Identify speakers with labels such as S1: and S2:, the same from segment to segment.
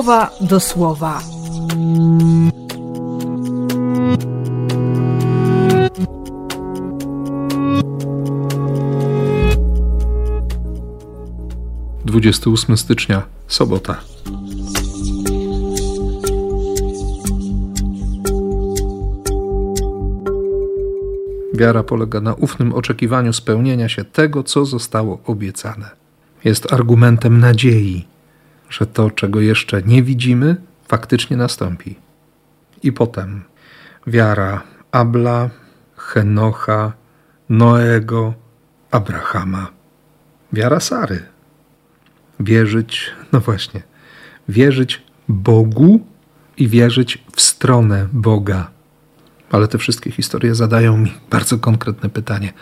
S1: słowa do słowa.
S2: Dwudziesty ósmy stycznia, sobota. Wiara polega na ufnym oczekiwaniu spełnienia się tego, co zostało obiecane. Jest argumentem nadziei, że to, czego jeszcze nie widzimy, faktycznie nastąpi. I potem wiara Abla, Henocha, Noego, Abrahama, wiara Sary. Wierzyć, no właśnie, wierzyć Bogu i wierzyć w stronę Boga. Ale te wszystkie historie zadają mi bardzo konkretne pytanie: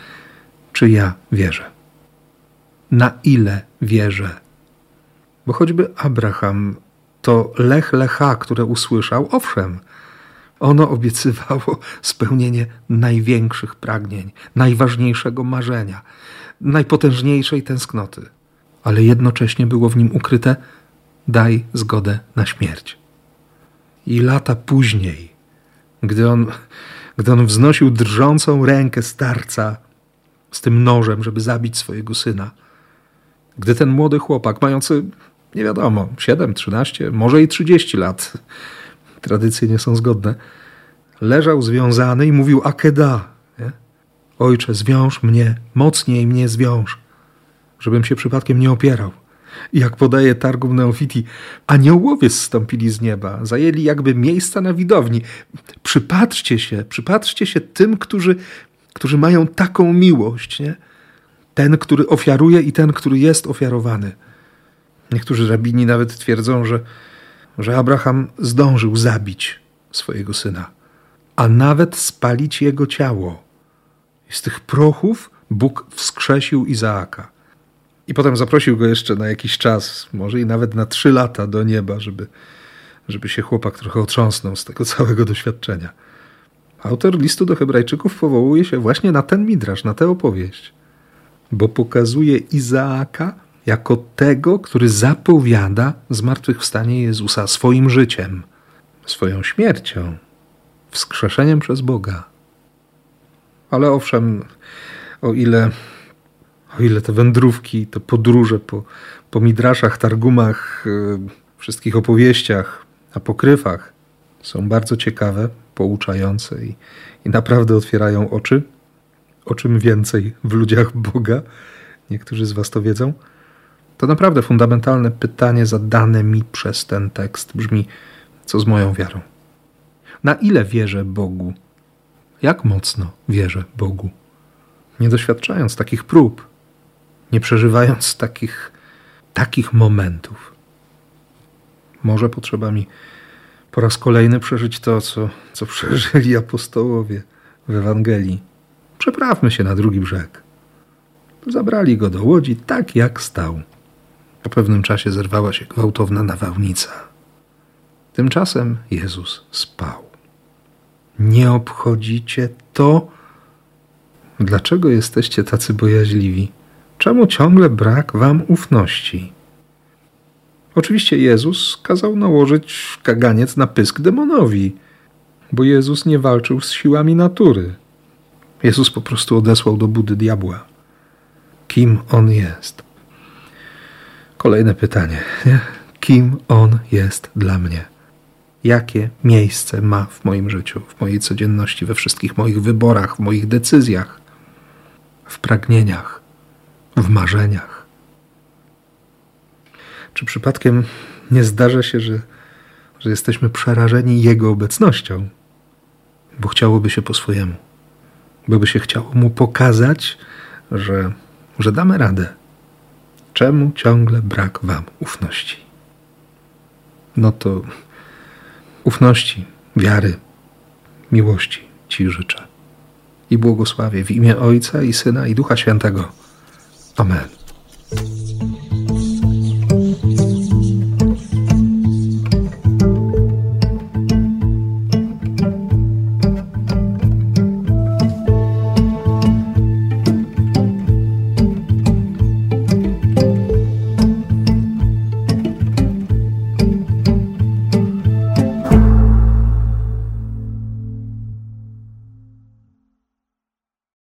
S2: czy ja wierzę? Na ile wierzę? Bo choćby Abraham, to lech lecha, które usłyszał, owszem, ono obiecywało spełnienie największych pragnień, najważniejszego marzenia, najpotężniejszej tęsknoty, ale jednocześnie było w nim ukryte: daj zgodę na śmierć. I lata później, gdy on, gdy on wznosił drżącą rękę starca z tym nożem, żeby zabić swojego syna, gdy ten młody chłopak, mający nie wiadomo, 7, 13, może i 30 lat, tradycje nie są zgodne, leżał związany i mówił akeda. Nie? Ojcze, zwiąż mnie, mocniej mnie zwiąż, żebym się przypadkiem nie opierał. I jak podaje Targum Neofiti, aniołowie zstąpili z nieba, zajęli jakby miejsca na widowni. Przypatrzcie się, przypatrzcie się tym, którzy, którzy mają taką miłość. Nie? Ten, który ofiaruje i ten, który jest ofiarowany. Niektórzy rabini nawet twierdzą, że, że Abraham zdążył zabić swojego syna, a nawet spalić jego ciało. I z tych prochów Bóg wskrzesił Izaaka. I potem zaprosił go jeszcze na jakiś czas, może i nawet na trzy lata do nieba, żeby, żeby się chłopak trochę otrząsnął z tego całego doświadczenia. Autor listu do Hebrajczyków powołuje się właśnie na ten midrasz, na tę opowieść, bo pokazuje Izaaka jako tego, który zapowiada zmartwychwstanie Jezusa swoim życiem, swoją śmiercią, wskrzeszeniem przez Boga. Ale owszem, o ile, o ile te wędrówki, te podróże po, po midraszach, targumach, yy, wszystkich opowieściach, apokryfach są bardzo ciekawe, pouczające i, i naprawdę otwierają oczy, o czym więcej w ludziach Boga. Niektórzy z Was to wiedzą. To naprawdę fundamentalne pytanie zadane mi przez ten tekst brzmi: co z moją wiarą? Na ile wierzę Bogu? Jak mocno wierzę Bogu? Nie doświadczając takich prób, nie przeżywając takich, takich momentów. Może potrzeba mi po raz kolejny przeżyć to, co, co przeżyli apostołowie w Ewangelii. Przeprawmy się na drugi brzeg. Zabrali go do łodzi tak, jak stał. Po pewnym czasie zerwała się gwałtowna nawałnica. Tymczasem Jezus spał. Nie obchodzicie to? Dlaczego jesteście tacy bojaźliwi? Czemu ciągle brak wam ufności? Oczywiście Jezus kazał nałożyć kaganiec na pysk demonowi, bo Jezus nie walczył z siłami natury. Jezus po prostu odesłał do budy diabła. Kim on jest? Kolejne pytanie. Nie? Kim On jest dla mnie? Jakie miejsce ma w moim życiu, w mojej codzienności, we wszystkich moich wyborach, w moich decyzjach, w pragnieniach, w marzeniach? Czy przypadkiem nie zdarza się, że, że jesteśmy przerażeni Jego obecnością, bo chciałoby się po swojemu, bo by się chciało Mu pokazać, że, że damy radę, Czemu ciągle brak wam ufności? No to ufności, wiary, miłości Ci życzę. I błogosławię w imię Ojca i Syna i Ducha Świętego. Amen.